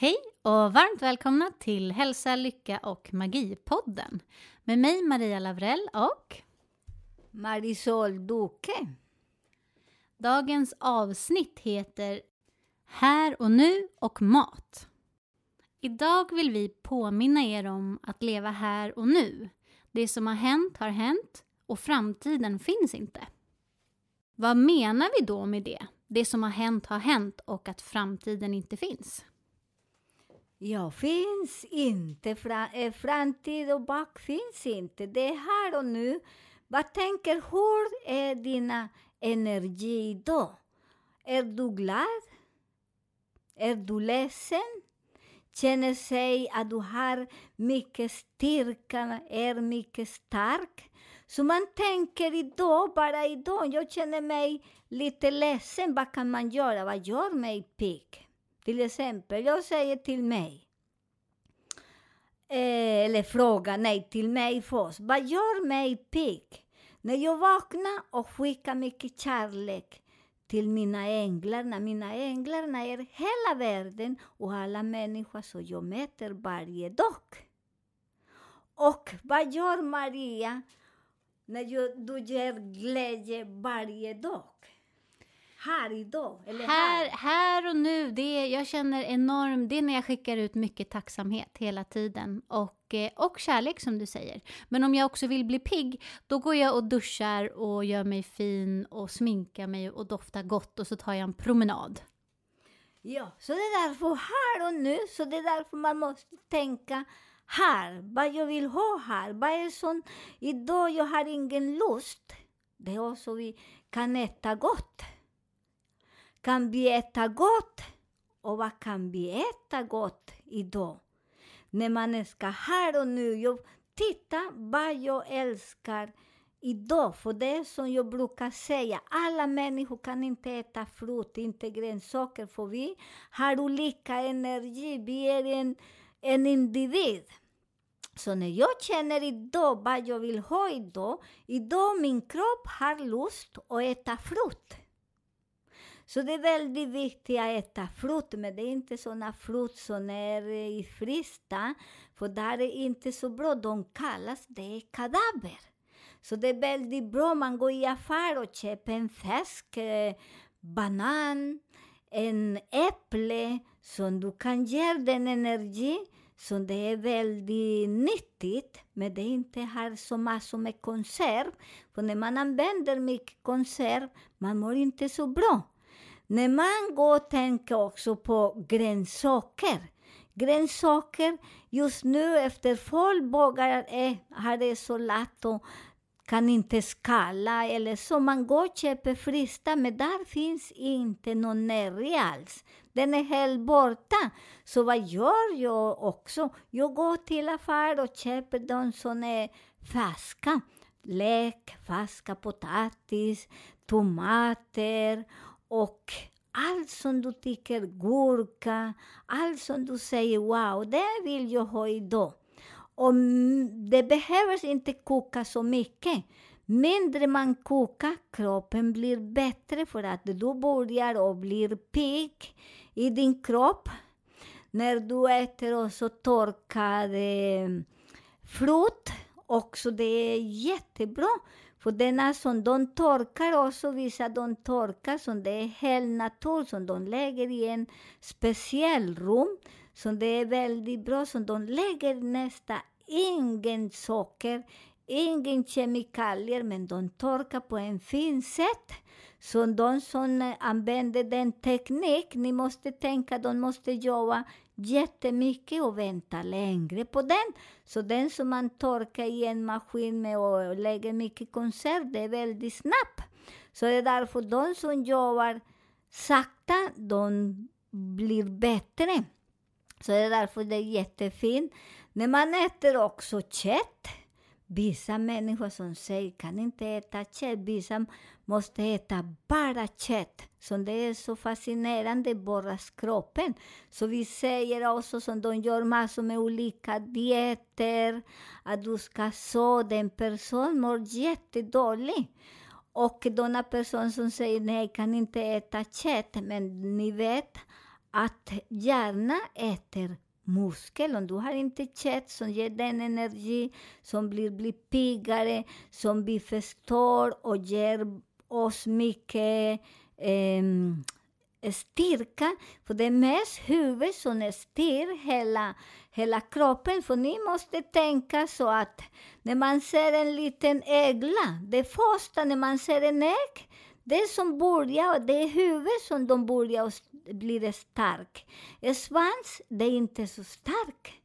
Hej och varmt välkomna till Hälsa, Lycka och Magi-podden. Med mig Maria Lavrell och Marisol Duque. dagens avsnitt heter Här och nu och mat. Idag vill vi påminna er om att leva här och nu. Det som har hänt har hänt och framtiden finns inte. Vad menar vi då med det? Det som har hänt har hänt och att framtiden inte finns. Ja, finns inte. Fra, eh, framtid och bak finns inte. Det är här och nu. Vad tänker, hur är din energi idag? Är du glad? Är du ledsen? Känner sig att du har mycket styrka, är mycket stark? Så man tänker idag, bara idag, jag känner mig lite ledsen. Vad kan man göra? Vad gör mig pigg? Till exempel, jag säger till mig, eh, eller fråga, nej, till mig först. Vad gör mig pigg? När jag vaknar och skickar mycket kärlek till mina änglar, när mina änglar är hela världen och alla människor som jag möter varje dag. Och vad gör Maria när jag, du ger glädje varje dag? Här idag, eller Här, här och nu, det, jag känner enorm, det är när jag skickar ut mycket tacksamhet hela tiden och, eh, och kärlek som du säger. Men om jag också vill bli pigg, då går jag och duschar och gör mig fin och sminkar mig och doftar gott och så tar jag en promenad. Ja, så det är därför här och nu, så det är därför man måste tänka här, vad jag vill ha här, vad är som idag jag har ingen lust. Det är också vi kan äta gott. Kan vi äta gott? Och vad kan vi äta gott idag? När man ska här och nu, jag, titta vad jag älskar idag. För det är som jag brukar säga, alla människor kan inte äta frukt, inte grönsaker, för vi har olika energi. Vi är en, en individ. Så när jag känner idag vad jag vill ha idag, idag min kropp har lust att äta frukt. Så det är väldigt viktigt att äta frukt, men det är inte såna frukt som är i frysta, för där är inte så bra. De kallas det kadaver. Så det är väldigt bra, om man går i affär och köper en färsk eh, banan, en äpple, som du kan ge den energi, så det är väldigt nyttigt, men det inte har så massor med konserv. För när man använder mycket konserv, man mår inte så bra. När man går och tänker också på grönsaker. Grönsaker, just nu efter folk vågar är, har det så lätt och kan inte skala eller så. Man går och köper frista, men där finns inte någon näring alls. Den är helt borta. Så vad gör jag också? Jag går till affär och köper de som är färska. Lök, färska potatis, tomater och allt som du tycker, gurka, allt som du säger wow, det vill jag ha idag. Och det behöver inte koka så mycket. Mindre man kokar, kroppen blir bättre för att du börjar och blir pigg i din kropp. När du äter också torkad eh, frukt, också det är jättebra. För denna som de torkar också, vissa de torkar som det är helt naturligt, som de lägger i en speciell rum, Så det är väldigt bra, som de lägger nästan ingen socker, ingen kemikalier, men de torkar på en fin sätt. Så de som använder den teknik, ni måste tänka, de måste jobba jättemycket och vänta längre på den. Så den som man torkar i en maskin med och lägger mycket konserv, det är väldigt snabbt. Så det är därför de som jobbar sakta, de blir bättre. Så det är därför det är jättefint. När man äter också kött, vissa människor som säger kan inte äta kött, vissa måste äta bara kött. Så det är så fascinerande, bara kroppen. Så vi säger också som de gör massor med olika dieter, att du ska så, den person mår jättedåligt. Och denna person som säger nej, kan inte äta kött, men ni vet att hjärnan äter muskel. Om du har inte kött som ger den energi, som blir, blir piggare, som vi förstår och ger oss mycket eh, styrka. För det är mest huvudet som styr hela, hela kroppen. För ni måste tänka så att när man ser en liten ägla, det första när man ser en ägg, det som börjar, det är huvudet som de börjar bli stark. Svans, det är inte så stark.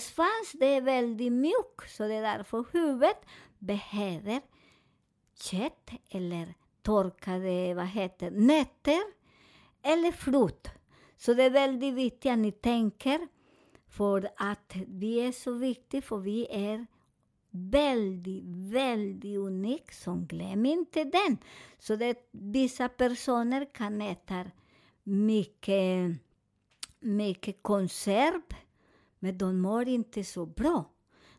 Svans, det är väldigt mjuk, så det är därför huvudet behöver kött eller torkade, vad heter nötter eller frukt. Så det är väldigt viktigt att ni tänker, för att vi är så viktiga, för vi är väldigt, väldigt unik, så glöm inte den. Så det, vissa personer kan äta mycket, mycket konserv, men de mår inte så bra.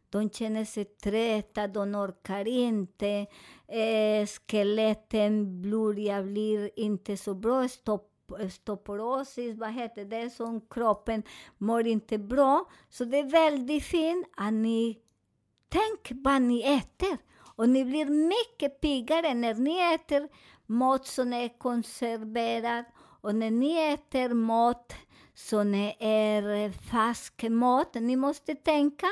De känner sig trötta, de orkar inte, eh, skeletten börjar blir inte så bra, stopp stoporosis, vad heter det, som kroppen mår inte bra. Så det är väldigt fint att ni tänker vad ni äter. Och ni blir mycket piggare när ni äter mat som är konserverad och när ni äter mat som är färsk mat. Ni måste tänka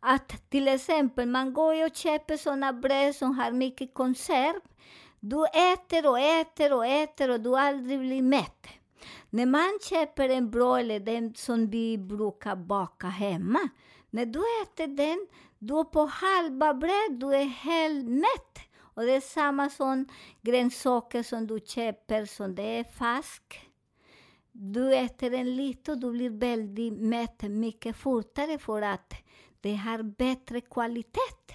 att till exempel man går och köper sådana bröd som har mycket konserv. Du äter och äter och äter och du aldrig blir mätt. När man köper en bröd eller den som vi brukar baka hemma, när du äter den, du är på halva bröd, du är helt mätt. Och det är samma som grönsaker som du köper som det är fast du äter en lite och du blir väldigt mätt mycket fortare för att det har bättre kvalitet.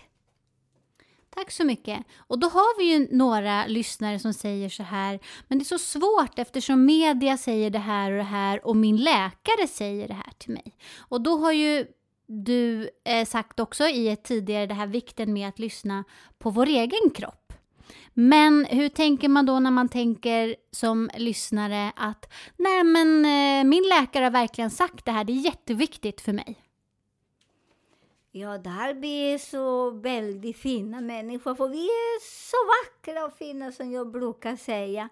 Tack så mycket. Och då har vi ju några lyssnare som säger så här, men det är så svårt eftersom media säger det här och det här och min läkare säger det här till mig. Och då har ju du eh, sagt också i ett tidigare det här vikten med att lyssna på vår egen kropp. Men hur tänker man då när man tänker som lyssnare att nej men eh, min läkare har verkligen sagt det här, det är jätteviktigt för mig. Ja, där är så väldigt fina människor, för vi är så vackra och fina som jag brukar säga.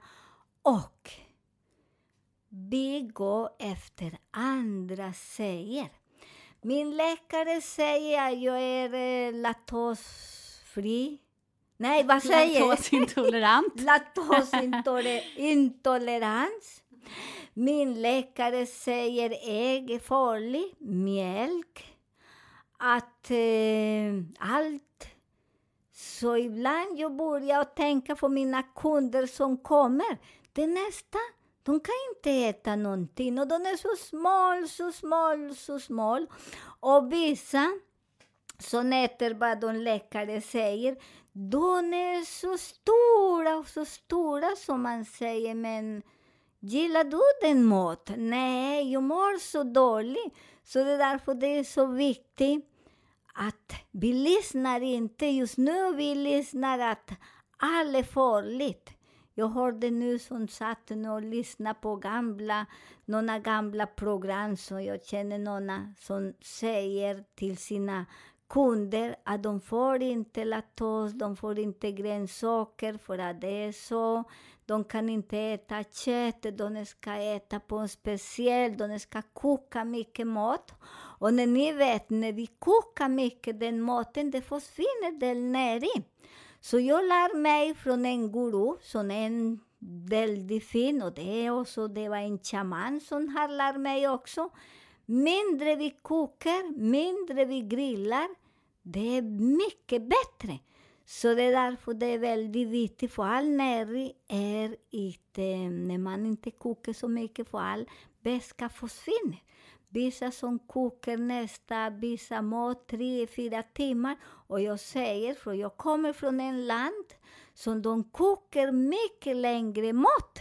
Och vi går efter andra säger. Min läkare säger att jag är eh, laktosfri. Nej, vad säger Laktosintolerant. Laktosintolerans. Min läkare säger ägg är farligt, mjölk, att eh, allt. Så ibland jag börjar tänka på mina kunder som kommer. Det nästa, de kan inte äta någonting och de är så små, så små, så små. Och vissa som äter vad de läkare säger, de är så stora och så stora som man säger, men gillar du den maten? Nej, jag mår så dåligt. Så det är därför det är så viktigt att vi lyssnar inte just nu, vi lyssnar att allt är farligt. Jag hörde nu som satt nu och lyssnade på gamla, några gamla program som jag känner några som säger till sina kunder att de får inte laktos, de får inte grönsaker för att det är så. De kan inte äta kött, de ska äta på en speciell, de ska koka mycket mat. Och när ni vet, när vi kokar mycket den maten, det försvinner den näring. Så jag lär mig från en guru som är en väldigt fin, och det är också, det var en shaman som har lärt mig också. Mindre vi kokar, mindre vi grillar, det är mycket bättre. Så det är därför det är väldigt viktigt, för all näring är inte, när man inte kokar så mycket, för all beska försvinner. Vissa som kokar nästa, vissa mat tre, fyra timmar. Och jag säger, för jag kommer från en land som de kokar mycket längre mat.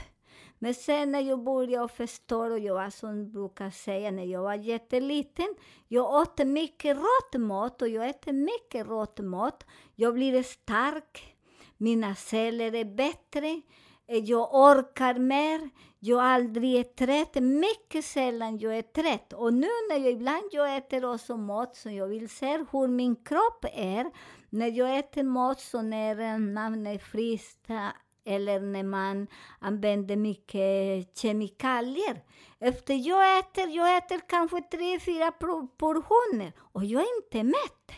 Men sen när jag började förstå, och jag var som brukar säga när jag var jätteliten, jag åt mycket rått mat och jag äter mycket rått mat. Jag blir stark, mina celler är bättre, jag eh, orkar mer, jag aldrig är trött, mycket sällan jag är trött. Och nu när jag ibland jag äter också mat som jag vill se hur min kropp är, när jag äter mat som är namn frista, eller när man använder mycket kemikalier. Efter jag äter, jag äter kanske tre, fyra portioner och jag är inte mätt.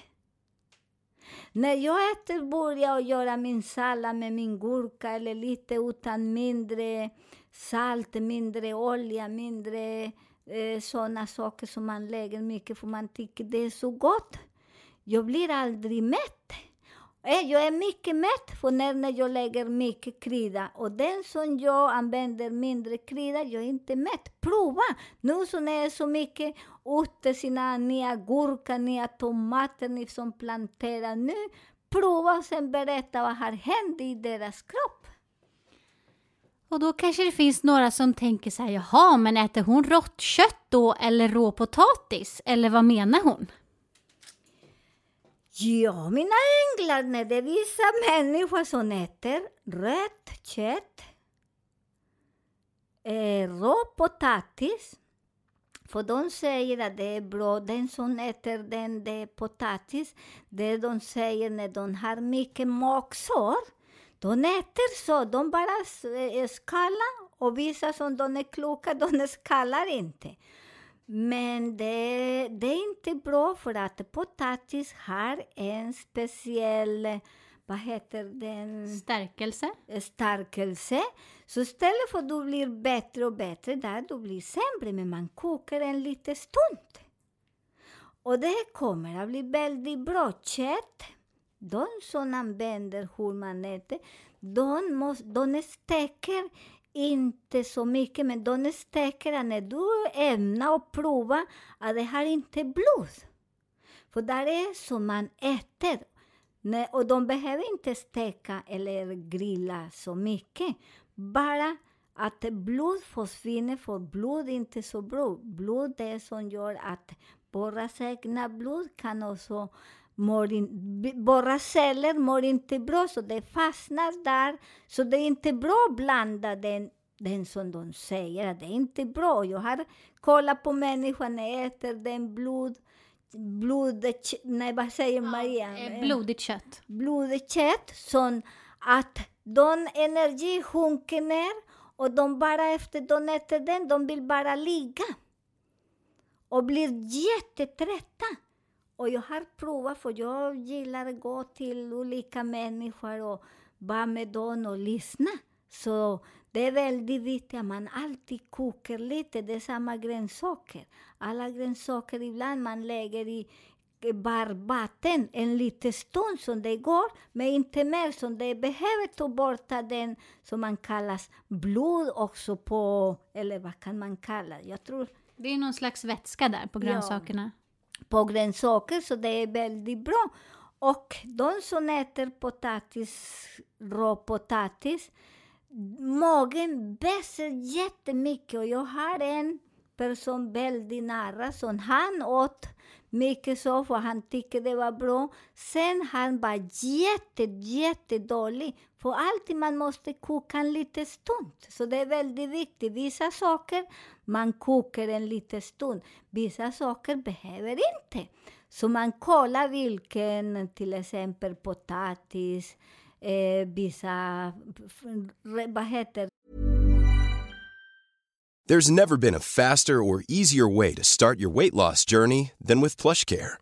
När jag äter börjar jag göra min sallad med min gurka eller lite utan mindre salt, mindre olja, mindre eh, sådana saker som man lägger mycket för man tycker det är så gott. Jag blir aldrig mätt. Eh, jag är mycket mätt för när, jag lägger mycket krydda. Och den som jag använder mindre krydda, jag är inte mätt. Prova! Nu som när det är så mycket ute, sina nya gurka, nya tomater ni som planterar nu. Prova och sen berätta vad har hänt i deras kropp. Och då kanske det finns några som tänker så här, jaha, men äter hon rått kött då eller rå potatis? Eller vad menar hon? Ja, mina änglar, när det är vissa människor som äter rött kött, eh, rå potatis, för de säger att det är bra, den som äter den, det är potatis, det de säger när de har mycket magsår, de äter så, de bara eh, skallar. Och vissa som de är kloka, de skallar inte. Men det, det är inte bra för att potatis har en speciell, vad heter den, Stärkelse? stärkelse. Så istället för att du blir bättre och bättre där, du blir sämre, men man kokar en liten stund. Och det kommer att bli väldigt bra kött. De som använder hur man äter, de, måste, de steker inte så mycket, men de steker när du ämnar och prova att det har inte blod. För där är som man äter. Och de behöver inte steka eller grilla så mycket. Bara att blod försvinner, för blod är inte så bra. Blod är det som gör att våra egna blod kan också mår in, våra celler mår inte bra, så det fastnar där. Så det är inte bra att blanda den, den som de säger, att det är inte bra. Jag har kollat på människan äter den blod, blodet, nej vad säger Maria? Eh, blodigt kött. blodigt kött, så att de energi sjunker ner och de bara efter de äter den, de vill bara ligga. Och blir jättetrötta. Och jag har provat, för jag gillar att gå till olika människor och vara med dem och lyssna. Så det är väldigt viktigt att man alltid kokar lite, det är samma grönsaker. Alla grönsaker ibland man lägger i varmvatten en liten stund som det går, men inte mer. Så det behöver ta bort den som man kallas blod också på, eller vad kan man kalla Jag tror Det är någon slags vätska där på Ja på grönsaker, så det är väldigt bra. Och de som äter potatis, rå potatis, magen växer jättemycket. Och jag har en person väldigt nära som han åt mycket så, för han tyckte det var bra. Sen han var jätte, jättedålig. För alltid man måste koka en liten stund. Så det är väldigt viktigt. Vissa saker man kokar en liten stund. Vissa saker behöver inte. Så man kollar vilken, till exempel potatis, eh, vissa, vad heter There's never been a faster or easier way to start your weight loss journey than with PlushCare.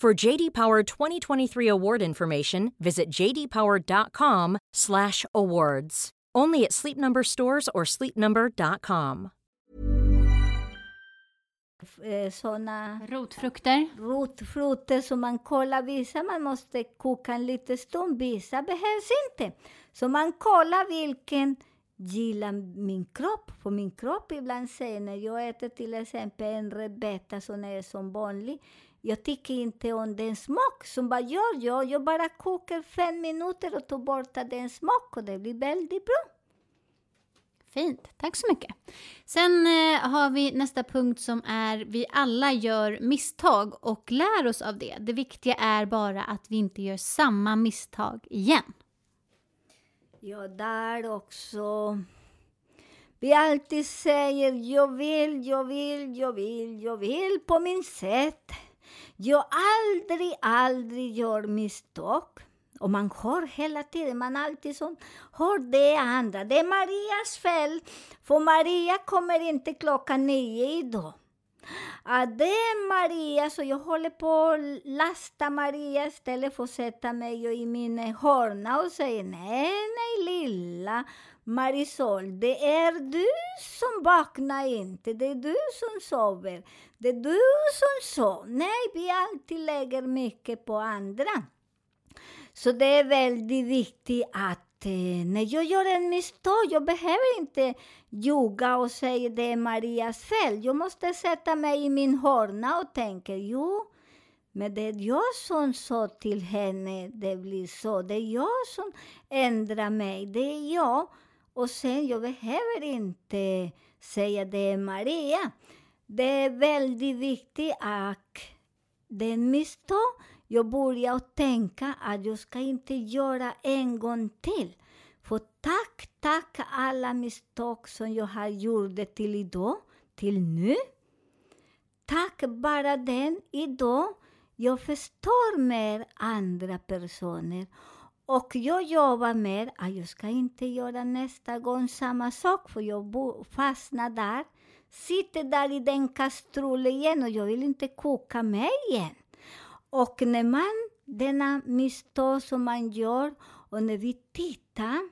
For JD Power 2023 award information, visit jdpower.com/awards. Only at Sleep Number stores or sleepnumber.com. Eh, Såna Rotfrukter. rotfrukter som man kollar vissa, man måste koka en liten stund, vissa behövs inte. Så man kollar vilken gillar min kropp. För min kropp ibland säger när jag äter till exempel en rödbeta som är som vanlig, jag tycker inte om den smak. Så vad gör jag? Jag bara kokar fem minuter och tar bort den smak och det blir väldigt bra. Fint, tack så mycket. Sen eh, har vi nästa punkt som är vi alla gör misstag och lär oss av det. Det viktiga är bara att vi inte gör samma misstag igen. Ja, där också. Vi alltid säger jag vill, jag vill, jag vill, jag vill på min sätt. Jag aldrig, aldrig gör misstag. Och man hör hela tiden, man alltid som hör det andra. Det är Marias fel, för Maria kommer inte klockan nio idag. Ja, det är Maria, så jag håller på att lasta Maria istället för att sätta mig i min hörna och säga nej, nej lilla Marisol, det är du som vaknar inte, det är du som sover, det är du som sover. Nej, vi alltid lägger mycket på andra. Så det är väldigt viktigt att eh, när jag gör en misstag, jag behöver inte ljuga och säga det är Marias fel. Jag måste sätta mig i min hörna och tänka, jo, men det är jag som sa till henne, det blir så. Det är jag som ändrar mig, det är jag. Och sen, jag behöver inte säga det är Maria. Det är väldigt viktigt att det är misstag. Jag börjar tänka att jag ska inte göra en gång till. För tack, tack alla misstag som jag har gjort till idag, till nu. Tack bara den idag. Jag förstår mer andra personer. Och jag jobbar med att jag ska inte göra nästa gång samma sak, för jag fastnar där. Sitter där i den kastrullen igen och jag vill inte koka mig igen. Och när man, denna misstag som man gör, och när vi tittar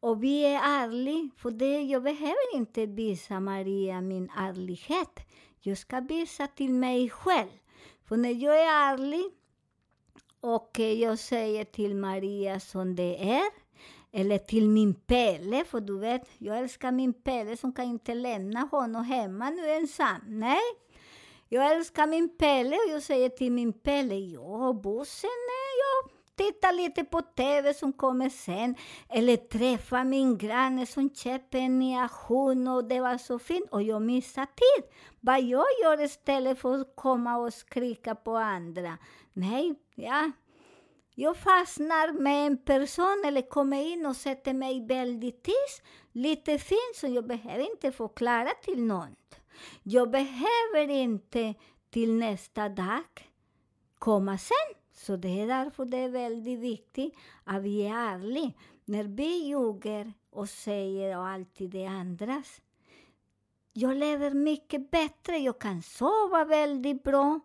och vi är ärliga, för det, jag behöver inte visa Maria min ärlighet. Jag ska visa till mig själv. För när jag är ärlig och eh, jag säger till Maria som det är, eller till min Pelle, för du vet, jag älskar min Pelle som kan inte lämna honom hemma nu ensam. Nej, jag älskar min Pelle och jag säger till min Pelle, ja, bussen, eh, jag tittar lite på TV som kommer sen. Eller träffar min granne som köper en ny hund och det var så fint och jag missar tid. Vad jag gör istället för att komma och skrika på andra. Nej, ja, jag fastnar med en person eller kommer in och sätter mig väldigt tyst, lite fint, så jag behöver inte förklara till någon. Jag behöver inte till nästa dag komma sen. Så det är därför det är väldigt viktigt att vi är ärliga. När vi ljuger och säger och alltid det andras. Jag lever mycket bättre, jag kan sova väldigt bra,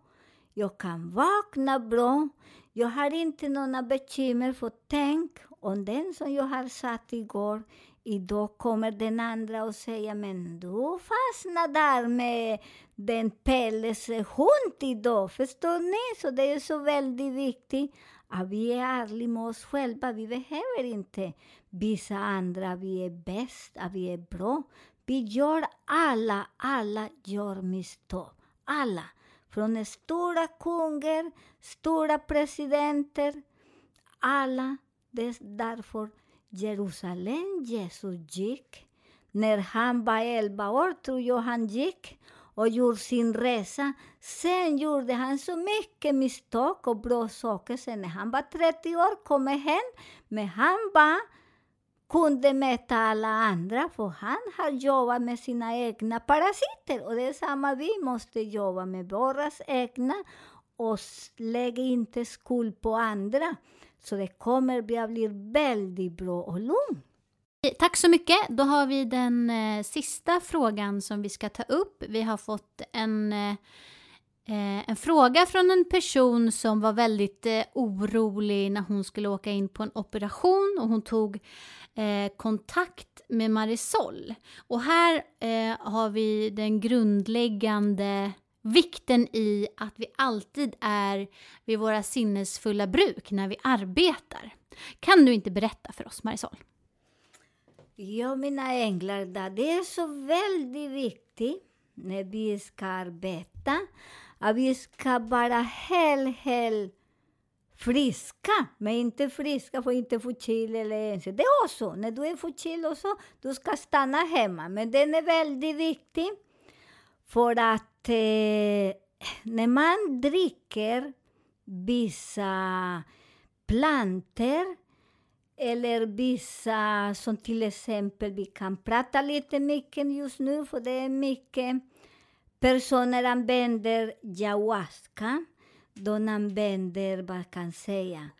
jag kan vakna bra, jag har inte några bekymmer för tänk om den som jag har satt igår, idag kommer den andra och säger men du fastnade där med den Pelles hund idag, förstår ni? Så det är så väldigt viktigt att vi är ärliga med oss själva. Vi behöver inte visa andra att vi är bäst, att vi är bra. Vi gör alla, alla gör misstag. Alla. Från stora kungar, stora presidenter, alla. Det är därför Jerusalem Jesus gick. När han var 11 år tror jag han gick och gjorde sin resa. Sen gjorde han så mycket misstag och bra saker. Sen när han var 30 år kom han hem, men han var kunde mäta alla andra, för han har jobbat med sina egna parasiter. Och det är samma, vi måste jobba med våra egna och lägga inte skuld på andra. Så det kommer att bli väldigt bra och lugnt. Tack så mycket. Då har vi den eh, sista frågan som vi ska ta upp. Vi har fått en, eh, eh, en fråga från en person som var väldigt eh, orolig när hon skulle åka in på en operation och hon tog eh, kontakt med Marisol. Och här eh, har vi den grundläggande vikten i att vi alltid är vid våra sinnesfulla bruk när vi arbetar. Kan du inte berätta för oss Marisol? Ja, mina änglar, det är så väldigt viktigt när vi ska arbeta att vi ska vara helt, helt friska. Men inte friska för inte förkyld eller ens. Det är också, när du är förkyld också, du ska stanna hemma. Men den är väldigt viktig för att eh, när man dricker vissa planter eller vissa som till exempel, vi kan prata lite mycket just nu, för det är mycket personer använder ayahuasca. De använder, vad kan jag säga,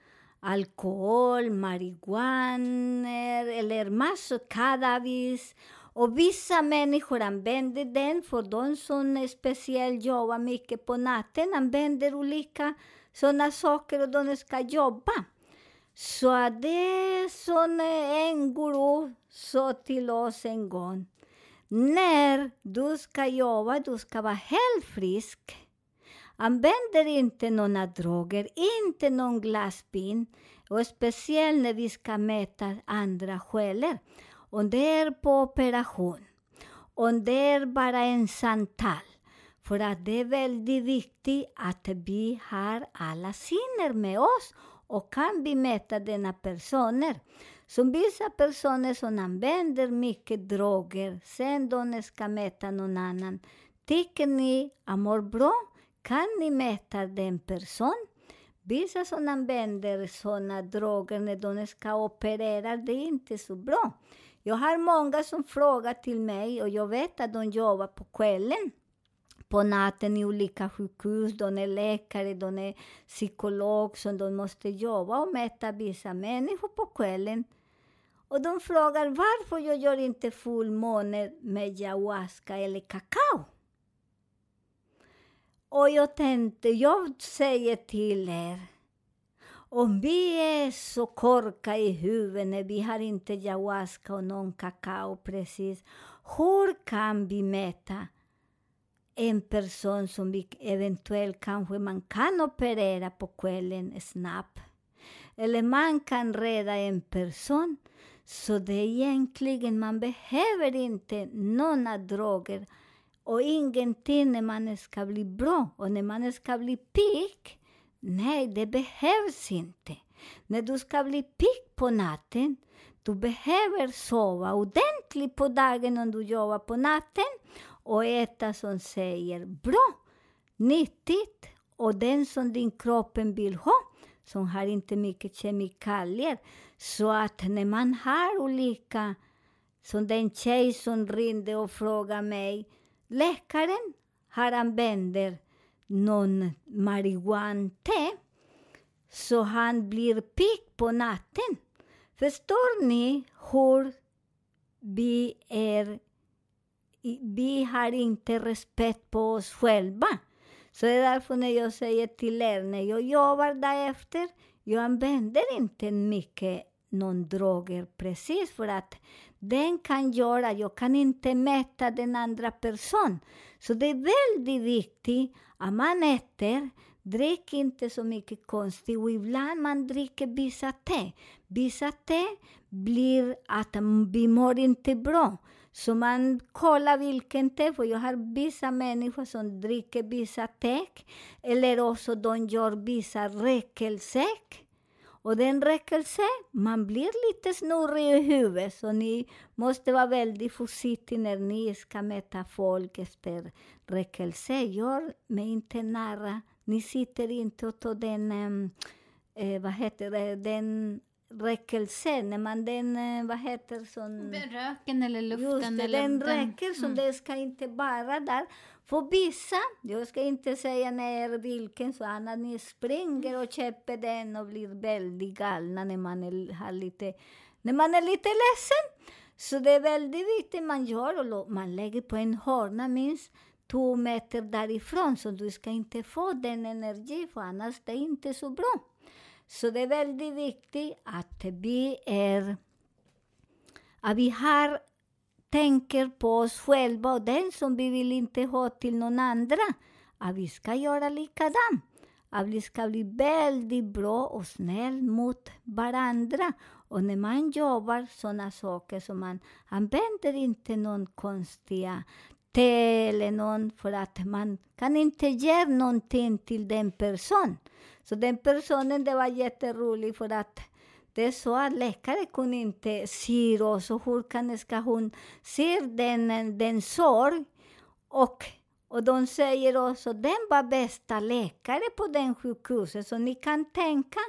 alkohol, marijuana eller massor, cannabis. Och vissa människor använder den, för de som speciellt jobbar mycket på natten använder olika sådana saker och de ska jobba. Så det är som en guru sa till oss en gång. När du ska jobba, du ska vara helt frisk. Använder inte några droger, inte någon glasspin. Och speciellt när vi ska mäta andra själar. Om det är på operation, om det är bara en samtal. För att det är väldigt viktigt att vi har alla sinner med oss och kan vi mäta denna personer. Som vissa personer som använder mycket droger, sen de ska mäta någon annan. Tycker ni att mår bra? Kan ni mäta den person? Vissa som använder sådana droger när de ska operera, det är inte så bra. Jag har många som frågar till mig och jag vet att de jobbar på kvällen på natten i olika sjukhus. De är läkare, de är psykolog, så de måste jobba och mäta vissa människor på kvällen. Och de frågar varför jag gör inte fullmåne med ayahuasca eller kakao. Och jag tänkte, jag säger till er, om vi är så korkade i huvudet vi har inte ayahuasca och någon kakao precis, hur kan vi mäta en person som vi eventuellt kanske man kan operera på kvällen snabbt? Eller man kan rädda en person. Så det är egentligen, man behöver inte några droger och ingenting när man ska bli bra. Och när man ska bli pigg, nej, det behövs inte. När du ska bli pigg på natten, du behöver sova ordentligt på dagen om du jobbar på natten och äta som säger bra, nyttigt och den som din kropp vill ha, som har inte mycket kemikalier. Så att när man har olika, som den tjej som ringde och frågade mig, läkaren har använder någon marijuante så han blir pigg på natten. Förstår ni hur vi är vi har inte respekt på oss själva. Så det är därför när jag säger till er, när jag jobbar därefter, jag använder inte mycket någon droger precis för att den kan göra, jag kan inte mäta den andra personen. Så det är väldigt viktigt att man äter, drick inte så mycket konstigt och ibland man dricker vissa te. Vissa te blir att vi mår inte bra. Så man kollar vilken te, för jag har vissa människor som dricker vissa te, eller också de gör vissa räckelsäck. Och den räckelse, man blir lite snurrig i huvudet, så ni måste vara väldigt försiktiga när ni ska mäta folk efter räckelse. Gör mig inte nära. Ni sitter inte och tar den, eh, vad heter det, den räckelse, när man den, eh, vad heter sån... Röken eller luften Just det, eller den räcker, så Mm. det ska inte bara där. För vissa, jag ska inte säga när vilken, så annars ni springer och köper den och blir väldigt galna när man är, har lite, när man är lite ledsen. Så det är väldigt viktigt man gör och lo- man lägger på en hörna minst två meter därifrån, så du ska inte få den energi, för annars det är inte så bra. Så det är väldigt viktigt att vi är att vi har, tänker på oss själva och den som vi vill inte ha till någon andra. Att vi ska göra likadant. Att vi ska bli väldigt bra och snäll mot varandra. Och när man jobbar sådana saker så man använder inte någon konstiga te eller någon för att man kan inte ge någonting till den personen. Så den personen, det var jätteroligt för att det är så att läkare kunde inte se oss och hur kan, ska hon se den, den sorg? Och, och de säger också den var bästa läkare på den sjukhuset, så ni kan tänka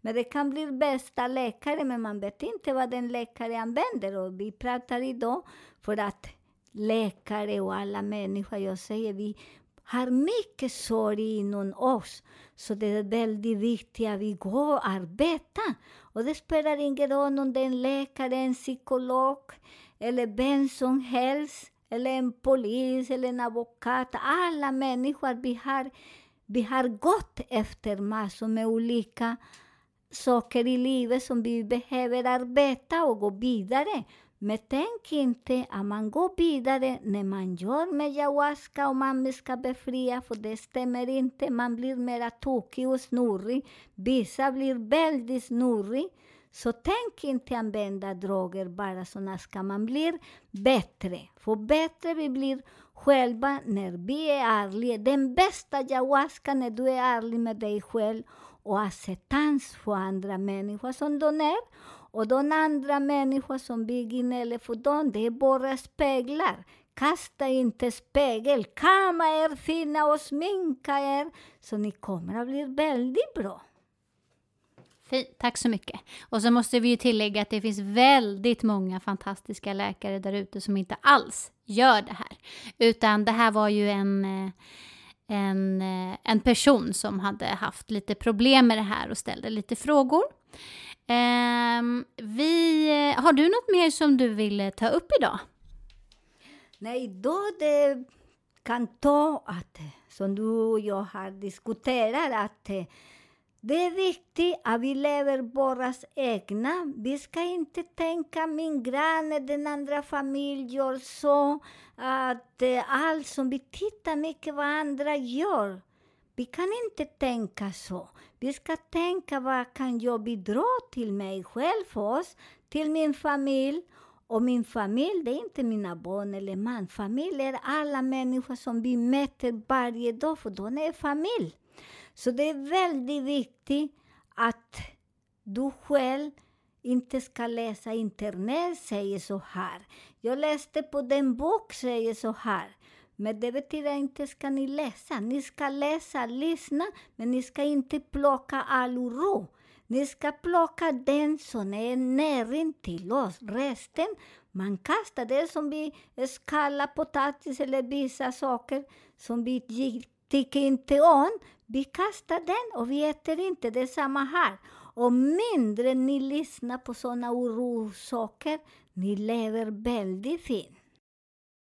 men det kan bli bästa läkare, men man vet inte vad den läkare använder. Och vi pratar idag för att läkare och alla människor, jag säger vi har mycket sorg inom oss. Så det är väldigt viktigt att vi går och arbetar. Och det spelar ingen roll om det är en läkare, en psykolog eller vem som helst, eller en polis eller en advokat. Alla människor, vi har, vi har gått efter massor med olika saker i livet som vi behöver arbeta och gå vidare. Men tänk inte att man går vidare när man gör med ayahuasca och man ska befria, för det stämmer inte. Man blir mera tokig och snurrig. Vissa blir väldigt snurrig. Så tänk inte använda droger bara så ska man bli bättre. För bättre vi blir själva när vi är ärliga. Den bästa ayahuasca när du är ärlig med dig själv och acceptans för andra människor som de är. Och de andra människor som bygger gnäller det är bara speglar. Kasta inte spegel. Kamma er fina och sminka er, så ni kommer att bli väldigt bra. Fint, tack så mycket. Och så måste vi ju tillägga att det finns väldigt många fantastiska läkare där ute som inte alls gör det här. Utan det här var ju en, eh, en, eh, en person som hade haft lite problem med det här och ställde lite frågor. Ehm, vi, eh, har du något mer som du vill eh, ta upp idag? Nej, då det kan ta att, eh, som du och jag har diskuterat, att det är viktigt att vi lever våra egna. Vi ska inte tänka min granne, den andra familjen gör så. Att allt som vi tittar mycket vad andra gör. Vi kan inte tänka så. Vi ska tänka vad kan jag bidra till mig själv, för oss, till min familj. Och min familj, det är inte mina barn eller man. Familj är alla människor som vi möter varje dag, för de är familj. Så det är väldigt viktigt att du själv inte ska läsa internet, säger så här. Jag läste på den bok, säger så här. Men det betyder inte ska ni läsa. Ni ska läsa, lyssna, men ni ska inte plocka all oro. Ni ska plocka den som är näring till oss. Resten, man kastar det som vi skallar potatis eller vissa saker som vi tycker inte om. Vi kastar den och vi äter inte. Det är samma här. Och mindre ni lyssnar på sådana orosaker, ni lever väldigt fint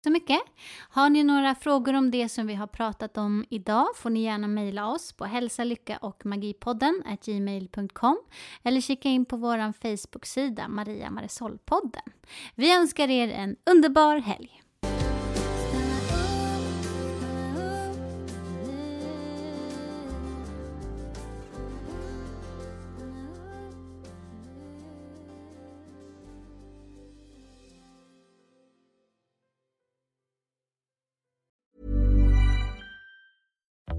så mycket. Har ni några frågor om det som vi har pratat om idag får ni gärna mejla oss på hälsa, lycka och magipodden gmail.com eller kika in på vår Facebook-sida Maria Marisol-podden. Vi önskar er en underbar helg.